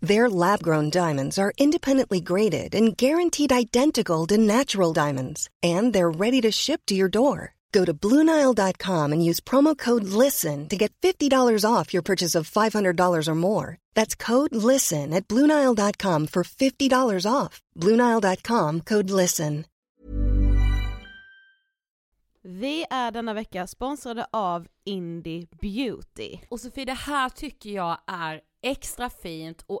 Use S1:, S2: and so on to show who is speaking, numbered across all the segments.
S1: Their lab grown diamonds are independently graded and guaranteed identical to natural diamonds, and they're ready to ship to your door. Go to BlueNile.com and use promo code LISTEN to get $50 off your purchase of $500 or more. That's code LISTEN at BlueNile.com for $50 off. BlueNile.com code LISTEN.
S2: Vi är denna vecka sponsrade av Indie Beauty.
S3: Och Sofie, det här tycker jag är extra fint och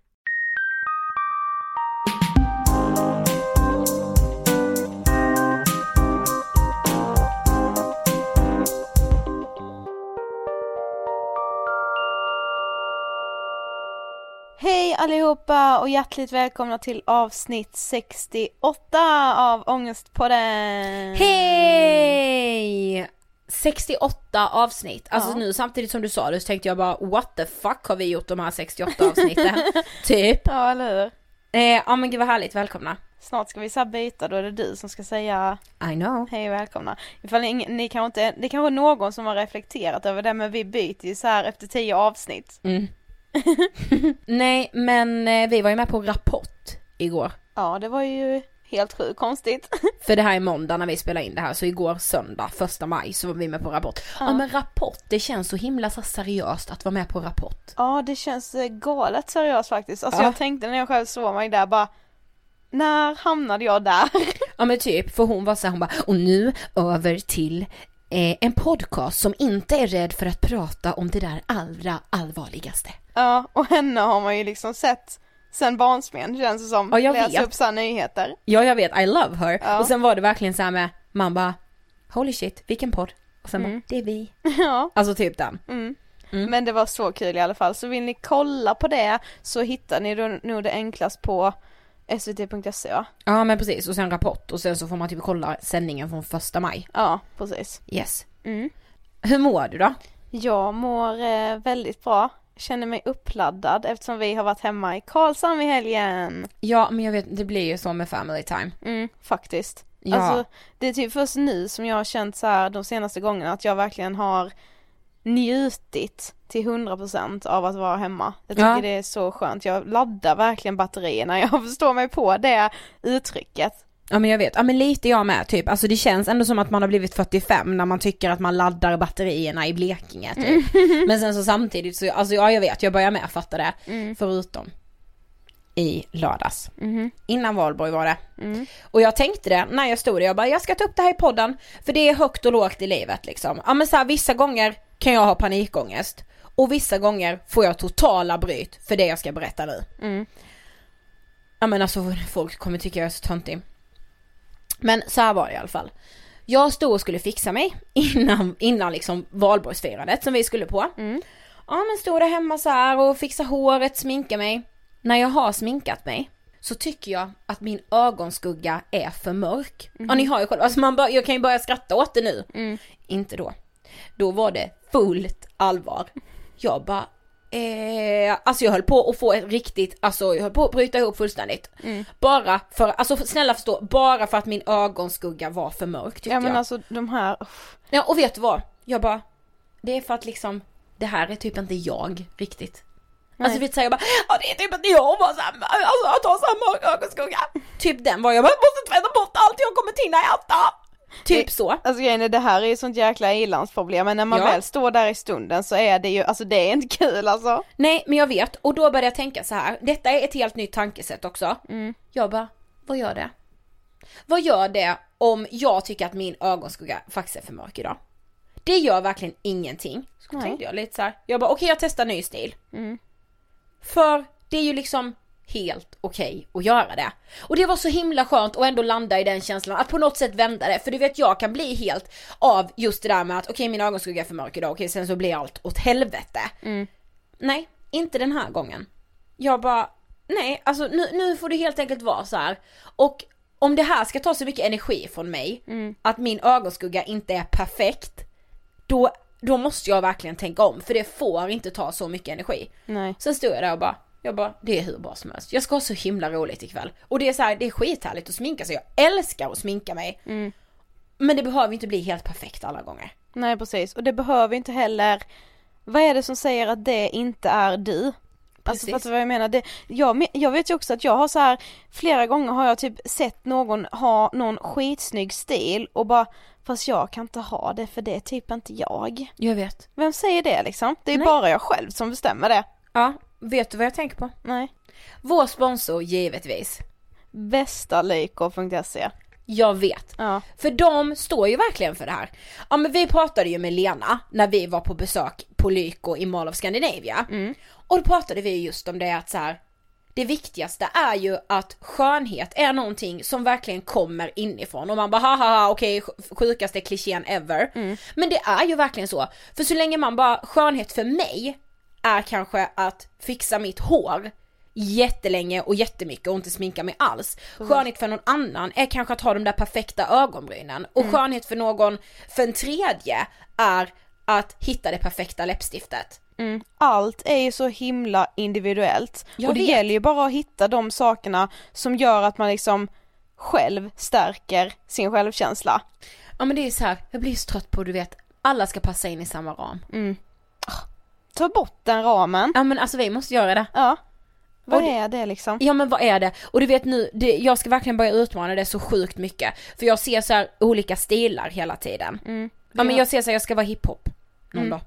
S2: Hej allihopa och hjärtligt välkomna till avsnitt 68 av Ångestpodden!
S3: Hej! 68 avsnitt, alltså
S2: Ja.
S3: nu samtidigt som du sa det så tänkte jag bara what the fuck har vi gjort de här 68 avsnitten? typ.
S2: Ja eller hur?
S3: Eh, ja men gud vad härligt, välkomna.
S2: Snart ska vi så byta, då är det du som ska säga
S3: I know.
S2: hej och välkomna. Ifall ni, ni kanske inte, det kanske är någon som har reflekterat över det men vi byter ju så här efter 10 avsnitt.
S3: Mm. Nej men eh, vi var ju med på Rapport igår.
S2: Ja det var ju helt sjukt konstigt.
S3: För det här är måndag när vi spelar in det här så igår söndag, första maj så var vi med på Rapport. Ja, men Rapport, det känns så himla så seriöst att vara med på Rapport.
S2: Ja det känns eh, galet seriöst faktiskt. Alltså
S3: Ja.
S2: jag tänkte när jag själv såg mig där bara när hamnade jag där?
S3: Ja men typ, för hon var så här, hon bara, och nu över till eh, en podcast som inte är rädd för att prata om det där allra allvarligaste.
S2: Ja, och henne har man ju liksom sett sen barnsben känns det som.
S3: Ja, jag
S2: Läsa
S3: vet.
S2: upp så här nyheter.
S3: Ja jag vet, I love her.
S2: Ja.
S3: Och sen var det verkligen så här med, man bara, holy shit, vilken podd? Och sen bara, det är vi.
S2: ja.
S3: Alltså typ den.
S2: Mm.
S3: Mm.
S2: Men det var så kul i alla fall. Så vill ni kolla på det så hittar ni då nog det enklast på svt.se va?
S3: Ja men precis, och sen Rapport och sen så får man typ kolla sändningen från första maj.
S2: Ja, precis.
S3: Yes.
S2: Mm.
S3: Hur mår du då?
S2: Jag mår eh, väldigt bra. Känner mig uppladdad eftersom vi har varit hemma i Karlshamn i helgen.
S3: Ja men jag vet, det blir ju så med family time.
S2: Mm, faktiskt.
S3: Ja.
S2: Alltså, det är typ först nu som jag har känt så här de senaste gångerna att jag verkligen har njutit till 100% av att vara hemma. Jag tycker
S3: Ja.
S2: det är så skönt. Jag laddar verkligen batterierna. Jag förstår mig på det uttrycket.
S3: Ja men jag vet, ja men lite jag med typ. Alltså det känns ändå som att man har blivit 45 när man tycker att man laddar batterierna i Blekinge typ. Men sen så samtidigt så, alltså ja jag vet, jag börjar med fatta det. Förutom i lördags. Innan valborg var det. Och jag tänkte det när jag stod där, jag bara jag ska ta upp det här i podden. För det är högt och lågt i livet liksom. Ja men så här, vissa gånger kan jag ha panikångest. Och vissa gånger får jag totala bryt för det jag ska berätta nu. Ja men alltså folk kommer tycka jag är så töntig. Men så här var det i alla fall. Jag stod och skulle fixa mig innan, innan liksom valborgsfirandet som vi skulle på. Ja men stod där hemma så här och fixa håret, sminka mig. När jag har sminkat mig så tycker jag att min ögonskugga är för mörk. Ja ni har ju själv, alltså man bör, jag kan ju börja skratta åt det nu. Inte då. Då var det fullt allvar. Jag bara, eh, alltså jag höll på att få ett riktigt, alltså jag höll på att bryta ihop fullständigt. Bara för, alltså snälla förstå, bara för att min ögonskugga var för mörk tyckte
S2: Ja men
S3: jag.
S2: alltså de här, uff.
S3: Ja och vet du vad? Jag bara, det är för att liksom, det här är typ inte jag riktigt. Alltså vet du säga jag bara, ja det är typ inte jag bara såhär, alltså att ha mörk ögonskugga. Typ den var jag bara, jag måste tvätta bort allt jag kommer hinna äta. Typ så.
S2: alltså grejen är det här är ju sånt jäkla ilandsproblem men när man
S3: Ja.
S2: väl står där i stunden så är det ju, alltså det är inte kul alltså.
S3: Nej men jag vet och då började jag tänka så här. detta är ett helt nytt tankesätt också. Jag bara, vad gör det? Vad gör det om jag tycker att min ögonskugga faktiskt är för mörk idag? Det gör verkligen ingenting. Så
S2: Nej.
S3: tänkte jag lite så här. jag bara okej jag testar ny stil. För det är ju liksom helt okej att göra det. Och det var så himla skönt att ändå landa i den känslan, att på något sätt vända det. För du vet jag kan bli helt av just det där med att okej min ögonskugga är för mörk idag, okej sen så blir allt åt helvete. Nej, inte den här gången. Jag bara, nej alltså nu, nu får det helt enkelt vara så här. Och om det här ska ta så mycket energi från mig, att min ögonskugga inte är perfekt, då, då måste jag verkligen tänka om. För det får inte ta så mycket energi.
S2: Nej.
S3: Sen stod jag där och bara, jag bara, det är hur bra som helst. Jag ska ha så himla roligt ikväll. Och det är så här, det är skithärligt att sminka sig. Jag älskar att sminka mig. Men det behöver inte bli helt perfekt alla gånger.
S2: Nej precis, och det behöver inte heller, vad är det som säger att det inte är du? Alltså
S3: Precis.
S2: fattar du vad jag menar? Det, jag, jag vet ju också att jag har så här flera gånger har jag typ sett någon ha någon skitsnygg stil och bara fast jag kan inte ha det för det är typ inte jag.
S3: Jag vet.
S2: Vem säger det liksom? Det är
S3: Nej.
S2: bara jag själv som bestämmer det.
S3: Ja, vet du vad jag tänker på?
S2: Nej.
S3: Vår sponsor givetvis.
S2: Västalyko.se.
S3: Jag vet.
S2: Ja.
S3: För de står ju verkligen för det här. Ja men vi pratade ju med Lena när vi var på besök på Lyko i Mall of Scandinavia. Och då pratade vi just om det att så här, det viktigaste är ju att skönhet är någonting som verkligen kommer inifrån och man bara haha okej sjukaste klichén ever. Men det är ju verkligen så. För så länge man bara, skönhet för mig är kanske att fixa mitt hår jättelänge och jättemycket och inte sminka mig alls. Skönhet för någon annan är kanske att ha de där perfekta ögonbrynen och skönhet för någon, för en tredje är att hitta det perfekta läppstiftet.
S2: Mm. Allt är ju så himla individuellt.
S3: Jag
S2: och det
S3: vet.
S2: gäller ju bara att hitta de sakerna som gör att man liksom själv stärker sin självkänsla.
S3: Ja men det är så här, jag blir så trött på du vet, alla ska passa in i samma ram.
S2: Ta bort den ramen.
S3: Ja men alltså vi måste göra det.
S2: Ja. Vad
S3: det-
S2: är det liksom?
S3: Ja men vad är det? Och du vet nu, det, jag ska verkligen börja utmana det så sjukt mycket. För jag ser så här olika stilar hela tiden. Ja men jag ser så här, jag ska vara hiphop någon dag.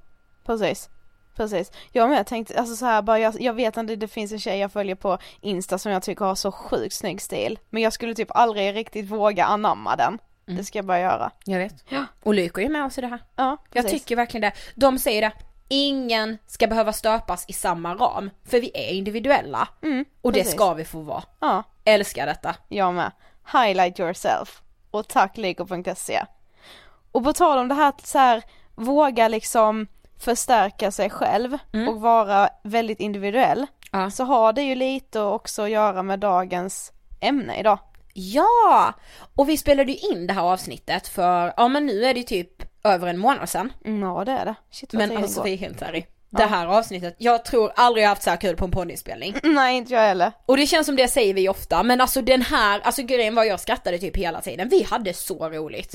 S2: Precis. Precis. Jag med tänkte, alltså så här bara, jag, jag vet att det, finns en tjej jag följer på Insta som jag tycker har så sjukt snygg stil. Men jag skulle typ aldrig riktigt våga anamma den. Det ska jag bara göra.
S3: Jag vet. Och Lyko är med oss i det här.
S2: Ja,
S3: Jag
S2: precis.
S3: tycker verkligen det. De säger det, ingen ska behöva stöpas i samma ram. För vi är individuella.
S2: Mm,
S3: och det
S2: precis.
S3: ska vi få vara.
S2: Ja,
S3: Älskar detta.
S2: jag med. Highlight yourself. Och tack Lyko.se. Och på tal om det här så här, våga liksom förstärka sig själv och vara väldigt individuell.
S3: Ja.
S2: Så har det ju lite också att göra med dagens ämne idag.
S3: Ja! Och vi spelade ju in det här avsnittet för, ja men nu är det ju typ över en månad sedan.
S2: Mm, Ja det är det. Shit
S3: Men alltså vi är helt ärliga. Det här avsnittet, jag tror aldrig jag haft så här kul på en poddinspelning.
S2: Nej inte jag heller.
S3: Och det känns som det säger vi ofta, men alltså den här, alltså grejen var jag skrattade typ hela tiden. Vi hade så roligt.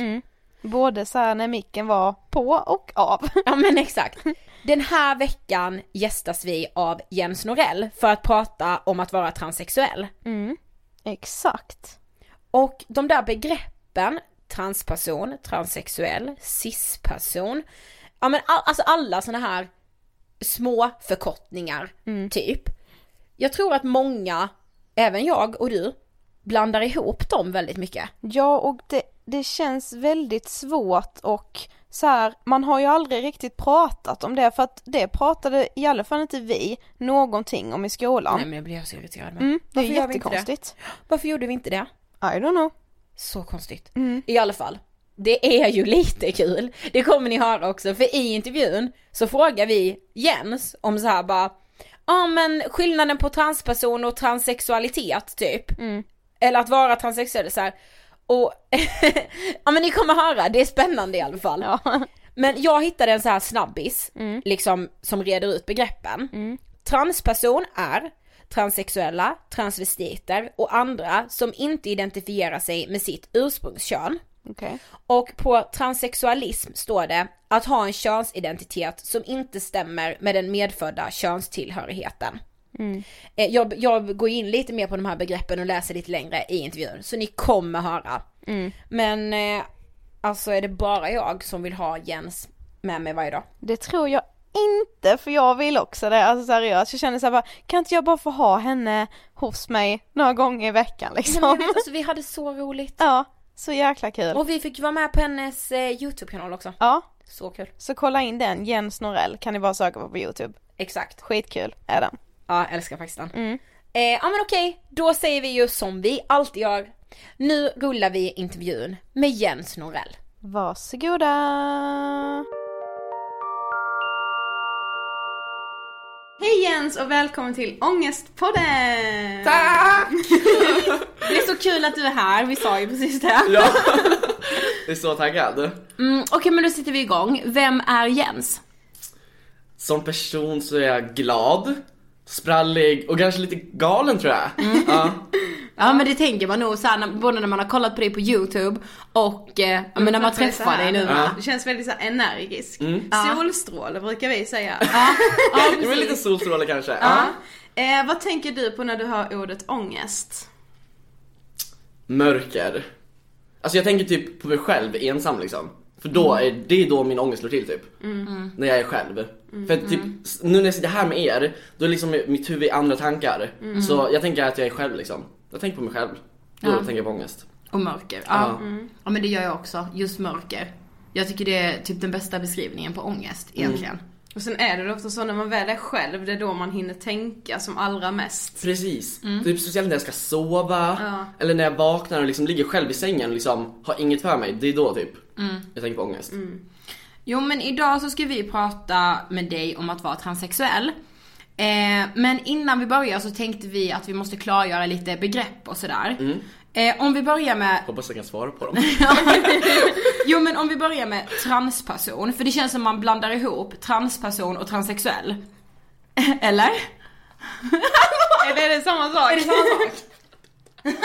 S2: Både så när micken var på och av.
S3: Ja men exakt. Den här veckan gästas vi av Jens Norell för att prata om att vara transsexuell.
S2: Exakt.
S3: Och de där begreppen, transperson, transsexuell, cisperson, ja men all, alltså alla såna här små förkortningar, typ. Jag tror att många, även jag och du, blandar ihop dem väldigt mycket.
S2: Ja och det, det känns väldigt svårt och så här, man har ju aldrig riktigt pratat om det för att det pratade i alla fall inte vi någonting om i skolan.
S3: Nej men jag blir så irriterad med.
S2: Mm, det är
S3: Varför
S2: jättekonstigt.
S3: Varför gjorde vi inte det?
S2: I don't know.
S3: Så konstigt. I alla fall. Det är ju lite kul. Det kommer ni höra också för i intervjun så frågar vi Jens om så här bara Ja men skillnaden på transperson och transsexualitet typ. Eller att vara transsexuell så här. Och ja men ni kommer höra, det är spännande i alla fall.
S2: Ja.
S3: Men jag hittade en så här snabbis, liksom som reder ut begreppen. Transperson är transsexuella, transvestiter och andra som inte identifierar sig med sitt ursprungskön.
S2: Okej.
S3: Och på transsexualism står det att ha en könsidentitet som inte stämmer med den medfödda könstillhörigheten. Eh, Jag, jag går in lite mer på de här begreppen och läser lite längre i intervjun, så ni kommer höra. Men eh, alltså är det bara jag som vill ha Jens med mig varje dag?
S2: Det tror jag inte för jag vill också det, alltså seriöst. Jag känner såhär bara, kan inte jag bara få ha henne hos mig några gånger i veckan liksom?
S3: Ja, men jag vet, alltså, vi hade så roligt.
S2: Ja, så jäkla kul.
S3: Och vi fick vara med på hennes eh, YouTube-kanal också.
S2: Ja,
S3: Så kul.
S2: så kolla in den, Jens Norell kan ni bara söka på på youtube.
S3: Exakt.
S2: Skitkul är den.
S3: Ja, jag älskar faktiskt den. Eh, ja men okej, då säger vi ju som vi alltid gör. Nu rullar vi intervjun med Jens Norell.
S2: Varsågoda! Hej Jens och välkommen till Ångestpodden!
S4: Tack!
S3: Det är så kul att du är här, vi sa ju precis det.
S4: Ja, jag är så taggad.
S3: Mm, okej men då sitter vi igång. Vem är Jens?
S4: Som person så är jag glad, sprallig och kanske lite galen tror jag.
S3: Mm.
S4: Ja.
S3: Ja men det tänker man nog såhär, både när man har kollat på dig på YouTube och eh, ja, men när man träffar dig nu.
S4: Ja.
S2: Du känns väldigt så här energisk. Solstråle brukar vi säga.
S4: Det var lite solstråle kanske. Ja.
S2: Eh, vad tänker du på när du hör ordet ångest?
S4: Mörker. Alltså jag tänker typ på mig själv ensam liksom. För då är, det är då min ångest slår till typ. När jag är själv. För att, typ, s- nu när jag sitter här med er, då är liksom mitt huvud i andra tankar. Så jag tänker att jag är själv liksom. Jag tänker på mig själv. Då
S3: Ja.
S4: tänker jag på ångest.
S3: Och mörker. Ja.
S4: Ja.
S3: ja men det gör jag också. Just mörker. Jag tycker det är typ den bästa beskrivningen på ångest egentligen.
S2: Och sen är det ofta så när man väl är själv, det är då man hinner tänka som allra mest.
S4: Precis. Typ speciellt när jag ska sova.
S2: Ja.
S4: Eller när jag vaknar och liksom ligger själv i sängen och liksom har inget för mig. Det är då typ jag tänker på ångest.
S3: Jo men idag så ska vi prata med dig om att vara transsexuell. Eh, men innan vi börjar så tänkte vi att vi måste klargöra lite begrepp och sådär. Eh, om vi börjar med
S4: Hoppas jag kan svara på dem.
S3: Jo men om vi börjar med transperson, för det känns som man blandar ihop transperson och transsexuell. Eller?
S2: Eller är det samma sak?
S3: Är det samma sak?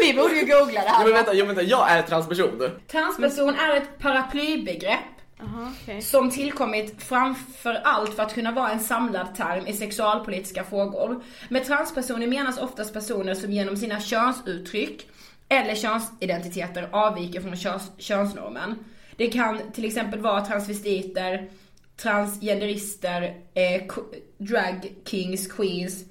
S3: Vi borde ju googla det
S4: Jo
S3: här.
S4: men vänta, jo, vänta, jag är transperson.
S3: Transperson är ett paraplybegrepp
S2: Jaha, okej.
S3: som tillkommit framför allt för att kunna vara en samlad term i sexualpolitiska frågor. Med transpersoner menas oftast personer som genom sina könsuttryck eller könsidentiteter avviker från köns, könsnormen. Det kan till exempel vara transvestiter, transgenderister, eh, drag kings, queens,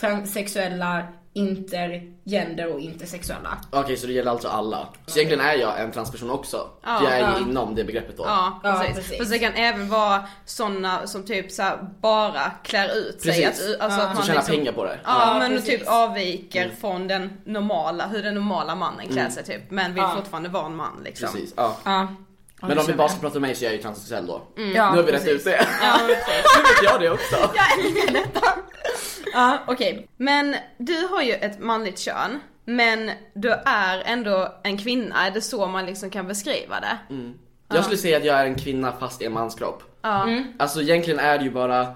S3: transsexuella, intergender och intersexuella.
S4: Okej så det gäller alltså alla. Så egentligen är jag en transperson också.
S2: Ja,
S4: jag är
S2: ja.
S4: ju inom det begreppet då.
S2: Ja,
S3: Ja,
S2: precis.
S3: precis.
S2: Fast det kan även vara sådana som typ så här bara klär ut sig.
S4: Precis.
S2: Att, alltså att
S4: Så
S2: man
S4: tjänar
S2: liksom,
S4: pengar på det.
S2: Ja,
S3: Ja,
S2: men
S3: precis.
S2: typ avviker från den normala, hur den normala mannen klär
S4: Mm.
S2: sig typ. Men vill
S3: Ja.
S2: fortfarande vara en man liksom.
S4: Precis, ja.
S3: Ja.
S4: Men om vi bara ska prata om mig så är jag ju transsexuell då.
S3: Ja,
S4: nu har vi rätt
S3: precis.
S4: ut det.
S2: Ja, precis.
S4: nu vet jag det också.
S2: Ja, okej. Men du har ju ett manligt kön, men du är ändå en kvinna. Är det så man liksom kan beskriva det?
S4: Jag skulle säga att jag är en kvinna fast i en manskropp.
S2: Ja.
S4: Alltså egentligen är det ju bara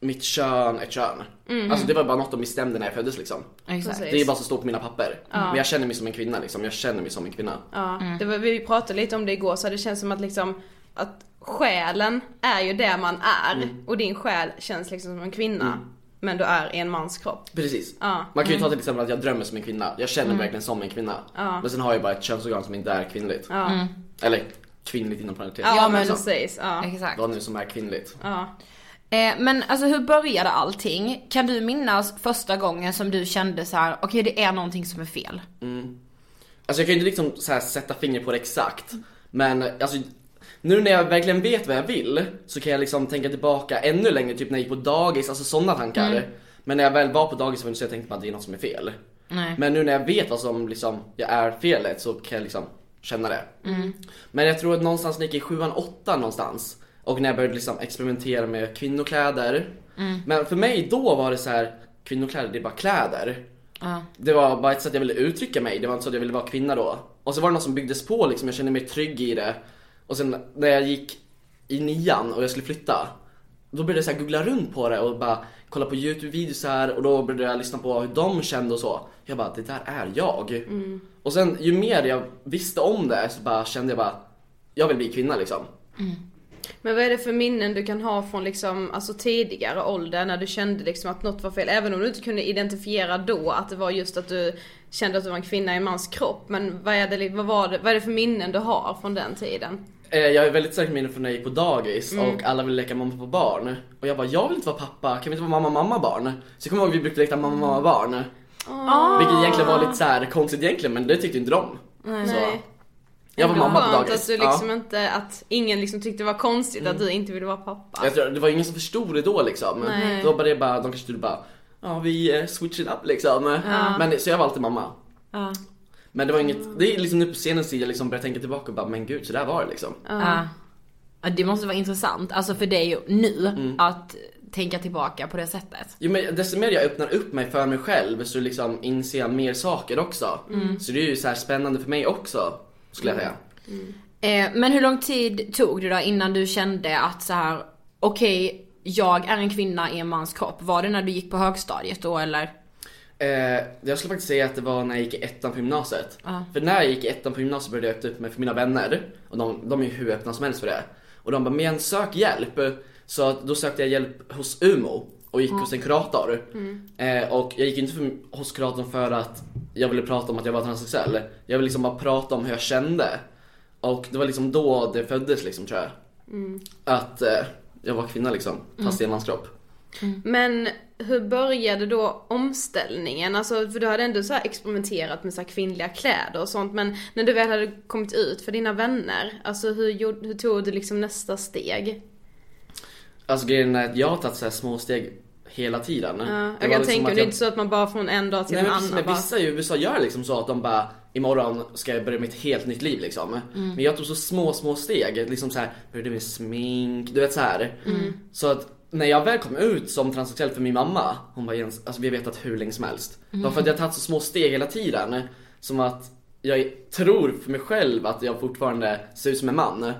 S4: mitt kön ett kön. Alltså det var bara något de bestämde när jag föddes liksom.
S3: Exakt.
S4: Det är bara så står på mina papper. Men jag känner mig som en kvinna liksom, jag känner mig som en kvinna.
S2: Ja, det var, vi pratade lite om det igår så det känns som att liksom att själen är ju det man är och din själ känns liksom som en kvinna. Men du är i en mans kropp.
S4: Precis.
S2: Ja.
S4: Man kan ju ta till exempel att jag drömmer som en kvinna. Jag känner mig verkligen som en kvinna.
S2: Ja.
S4: Men sen har jag bara ett könsorgan som inte är kvinnligt.
S2: Ja,
S4: Eller kvinnligt inom parentes.
S2: ja, men
S3: men-
S2: precis. Ja.
S3: Exakt.
S4: Vad nu som är kvinnligt.
S2: Ja.
S3: Eh, men alltså hur började allting? Kan du minnas första gången som du kände så här: okej det är någonting som är fel?
S4: Alltså jag kan ju inte liksom så här sätta finger på det exakt. Men alltså nu när jag verkligen vet vad jag vill så kan jag liksom tänka tillbaka ännu längre, typ när jag gick på dagis, alltså sådana tankar. Men när jag väl var på dagis så jag tänkte att det är något som är fel.
S3: Nej.
S4: Men nu när jag vet vad som liksom jag är felet så kan jag liksom känna det. Men jag tror att någonstans när jag gick i sjuan, åttan någonstans och när jag började liksom experimentera med kvinnokläder. Men för mig då var det så här kvinnokläder det är bara kläder.
S3: Ja.
S4: Det var bara ett sätt jag ville uttrycka mig, det var inte så att jag ville vara kvinna då. Och så var det något som byggdes på liksom, jag kände mig trygg i det. Och sen när jag gick i nian och jag skulle flytta, då började jag så googla runt på det och bara kolla på youtube-videos och då började jag lyssna på hur de kände och så. Jag bara, det där är jag. Och sen ju mer jag visste om det så bara kände jag bara, jag vill bli kvinna liksom.
S2: Men vad är det för minnen du kan ha från liksom, alltså tidigare ålder när du kände liksom att något var fel? Även om du inte kunde identifiera då att det var just att du kände att du var en kvinna i en mans kropp. Men vad är det, vad var det, vad är det för minnen du har från den tiden?
S4: Eh, Jag är väldigt starkt minne från när jag gick på dagis och alla ville leka mamma, pappa, barn. Och jag bara, jag vill inte vara pappa, kan vi inte vara mamma, mamma, barn? Så jag kommer ihåg att vi brukade leka mamma, mamma, barn. Vilket egentligen var lite så här konstigt egentligen men det tyckte inte de. Så.
S2: Nej.
S4: Jag var
S2: Ändå
S4: mamma på dagis.
S2: att du liksom
S4: ja.
S2: inte, att ingen liksom tyckte det var konstigt att du inte ville vara pappa.
S4: jag tror, det var ingen som förstod det då liksom.
S2: Nej.
S4: Då var det bara, de kanske trodde bara, ja vi eh, switch it up liksom. Men så jag var alltid mamma.
S3: Ja.
S4: Men det var inget, det är liksom nu på senare tid jag liksom börjar tänka tillbaka och bara, men gud så där var det liksom.
S3: Ja. Ja, Det måste vara intressant, alltså för dig nu, att tänka tillbaka på det sättet.
S4: Jo men desto mer jag öppnar upp mig för mig själv så liksom inser jag mer saker också. Så det är ju så här spännande för mig också, skulle jag säga.
S3: Eh, men hur lång tid tog det då innan du kände att så här, okej, jag är en kvinna i en mans kropp? Var det när du gick på högstadiet då eller?
S4: Eh, jag skulle faktiskt säga att det var när jag gick i ettan på gymnasiet. För när jag gick i ettan på gymnasiet började jag öppna upp mig för mina vänner. Och de, de är ju hur öppna som helst för det. Och de bara, men sök hjälp. Så att då sökte jag hjälp hos UMO och gick hos en kurator. Eh, och jag gick inte för, hos kuratorn för att jag ville prata om att jag var transsexuell. Jag ville liksom bara prata om hur jag kände. Och det var liksom då det föddes liksom tror jag. Att eh, jag var kvinna liksom, fast i en manskropp.
S2: Men hur började då omställningen? Alltså för du hade ändå så här experimenterat med så här kvinnliga kläder och sånt men när du väl hade kommit ut för dina vänner, alltså hur, hur tog du liksom nästa steg?
S4: Alltså grejen är att jag har tagit så här små steg hela tiden.
S2: Ja, jag kan
S4: liksom
S2: tänka mig, det är inte så att man bara från en dag till
S4: Nej
S2: en annan
S4: men
S2: bara...
S4: vissa i USA gör liksom så att de bara Imorgon ska jag börja med ett helt nytt liv liksom. Men jag tog så små, små steg. Liksom så här, började med smink, du vet så här. Så att när jag väl kom ut som transsexuell för min mamma, hon bara Jens, alltså vi har vetat hur länge som helst. Det var för att jag har tagit så små steg hela tiden. Som att jag tror för mig själv att jag fortfarande ser ut som en man.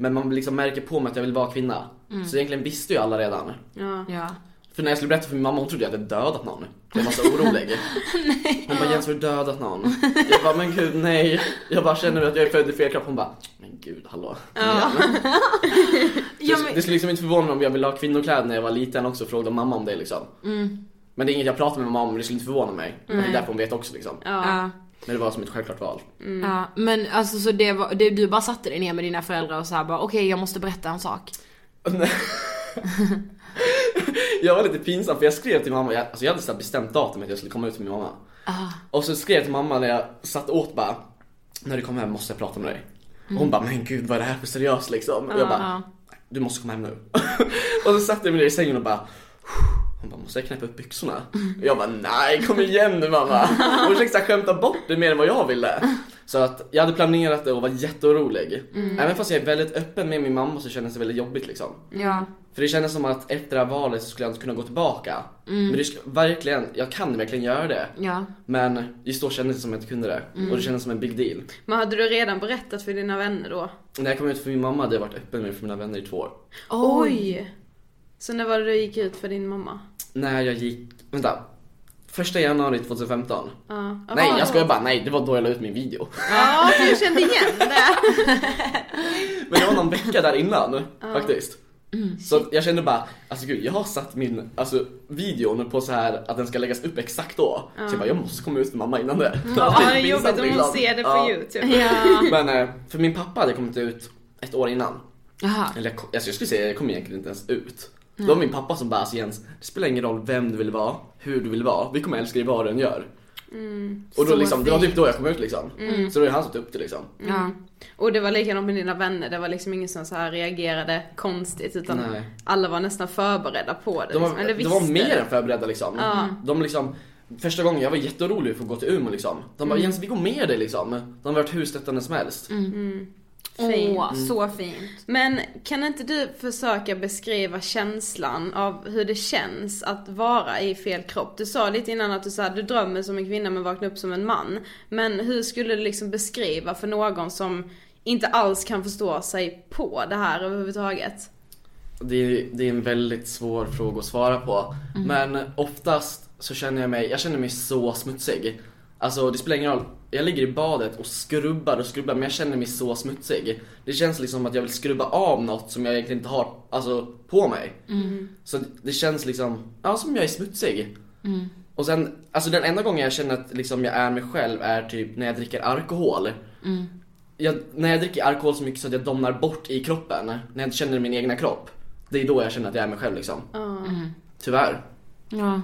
S4: Men man liksom märker på mig att jag vill vara kvinna. Så egentligen visste ju alla redan.
S2: Ja.
S3: Ja.
S4: För när jag skulle berätta för min mamma, hon trodde jag hade dödat någon. Jag var så orolig. Hon bara Jens har du dödat någon? Jag bara men gud nej. Jag bara känner att jag är född i fel kropp. Hon bara men gud hallå.
S3: Ja,
S4: Det,
S3: men-
S4: det skulle liksom inte förvåna mig om jag ville ha kvinnokläder när jag var liten också och frågade mamma om det liksom. Men det är inget jag pratar med mamma om, det skulle inte förvåna mig. Men det är därför hon vet också liksom.
S3: Ja.
S4: Men det var som ett självklart val.
S3: Ja, men alltså så det var, det, du bara satte dig ner med dina föräldrar och så här bara okej jag måste berätta en sak.
S4: jag var lite pinsam för jag skrev till mamma, jag, alltså jag hade så bestämt datum att jag skulle komma ut till min mamma. Och så skrev jag till mamma när jag satt åt bara, när du kommer hem måste jag prata med dig. Och hon bara, men gud vad är det här för seriöst liksom? Och jag bara, du måste komma hem nu. och så satte jag mig ner i sängen och bara, hon bara, måste jag knäppa upp byxorna? Och jag bara, nej kom igen nu mamma. Hon försökte skämta bort det mer än vad jag ville. Så att jag hade planerat det och var jätteorolig. Även fast jag är väldigt öppen med min mamma så kändes det väldigt jobbigt liksom.
S3: Ja.
S4: För det kändes som att efter det här valet så skulle jag inte kunna gå tillbaka. Men det verkligen, jag kan verkligen göra det.
S3: Ja.
S4: Men just då kändes det som att jag inte kunde det. Och det kändes som en big deal.
S2: Men hade du redan berättat för dina vänner då?
S4: När jag kom ut för min mamma hade jag varit öppen med för mina vänner i två år.
S2: Oj! Så när var det du gick ut för din mamma?
S4: När jag gick, vänta. Första januari 2015.
S2: Ja.
S4: Nej jag skojar bara, nej det var då jag la ut min video.
S2: Ja, du kände igen det.
S4: Men det var någon vecka där innan faktiskt. Så att jag kände bara, alltså gud jag har satt min alltså, videon på så här att den ska läggas upp exakt då. Så jag bara, jag måste komma ut till mamma innan det.
S2: Ja, det är jobbigt om hon
S4: liksom.
S2: ser det på youtube.
S3: Ja.
S4: Men eh, för min pappa hade kommit ut ett år innan.
S3: Jaha.
S4: Eller alltså jag skulle säga jag kom egentligen inte ens ut. Det var min pappa som bara, alltså Jens, det spelar ingen roll vem du vill vara, hur du vill vara, vi kommer älska dig vad du än gör. Och då
S3: Så
S4: liksom, det var typ då jag kom ut liksom. Så då är det han som tog upp det liksom.
S3: Ja.
S2: Och det var likadant med dina vänner, det var liksom ingen som så här reagerade konstigt utan
S4: Nej.
S2: alla var nästan förberedda på det.
S4: De var,
S2: liksom. Eller
S4: de var mer än förberedda liksom. De liksom Första gången jag var jätteorolig för att gå till Umeå liksom. De bara Jens vi går med dig liksom. De har varit hur stöttande som helst.
S2: Fint.
S3: Åh, så fint.
S2: Men kan inte du försöka beskriva känslan av hur det känns att vara i fel kropp? Du sa lite innan att du, så här, du drömmer som en kvinna men vaknar upp som en man. Men hur skulle du liksom beskriva för någon som inte alls kan förstå sig på det här överhuvudtaget?
S4: Det är, det är en väldigt svår fråga att svara på. Men oftast så känner jag mig, jag känner mig så smutsig. Alltså det spelar ingen roll, jag ligger i badet och skrubbar och skrubbar men jag känner mig så smutsig. Det känns liksom som att jag vill skrubba av något som jag egentligen inte har alltså, på mig. Så det känns liksom, ja som jag är smutsig. Och sen, alltså den enda gången jag känner att liksom jag är mig själv är typ när jag dricker alkohol. Jag, när jag dricker alkohol så mycket så att jag domnar bort i kroppen, när jag inte känner min egna kropp. Det är då jag känner att jag är mig själv liksom. Tyvärr.
S3: Ja.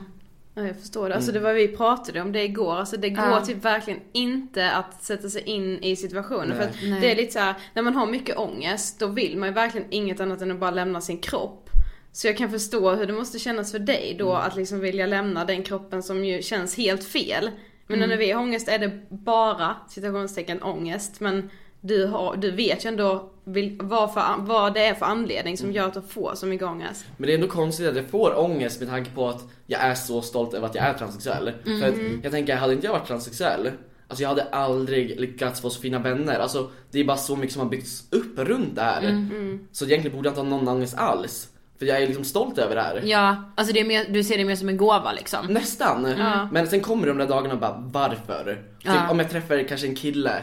S2: Ja, jag förstår det. Alltså det var vi pratade om det igår. Alltså det går
S3: Ja.
S2: typ verkligen inte att sätta sig in i situationen.
S4: Nej.
S2: För att det är lite så här, när man har mycket ångest, då vill man ju verkligen inget annat än att bara lämna sin kropp. Så jag kan förstå hur det måste kännas för dig då att liksom vilja lämna den kroppen som ju känns helt fel. Men när vi har ångest är det bara citationstecken ångest. Men du, har, du vet ju ändå vil, vad, för, vad det är för anledning som gör att du får så mycket ångest.
S4: Men det är ändå konstigt att jag får ångest med tanke på att jag är så stolt över att jag är transsexuell. För att jag tänker, hade inte jag varit transsexuell, alltså jag hade aldrig lyckats få så fina vänner. Alltså det är bara så mycket som har byggts upp runt det här. Så egentligen borde jag inte ha någon ångest alls. För jag är liksom stolt över det här.
S3: Ja, alltså det är mer, du ser det mer som en gåva liksom.
S4: Nästan. Men sen kommer de där dagarna och bara, varför?
S3: Ja.
S4: Typ, om jag träffar kanske en kille, jag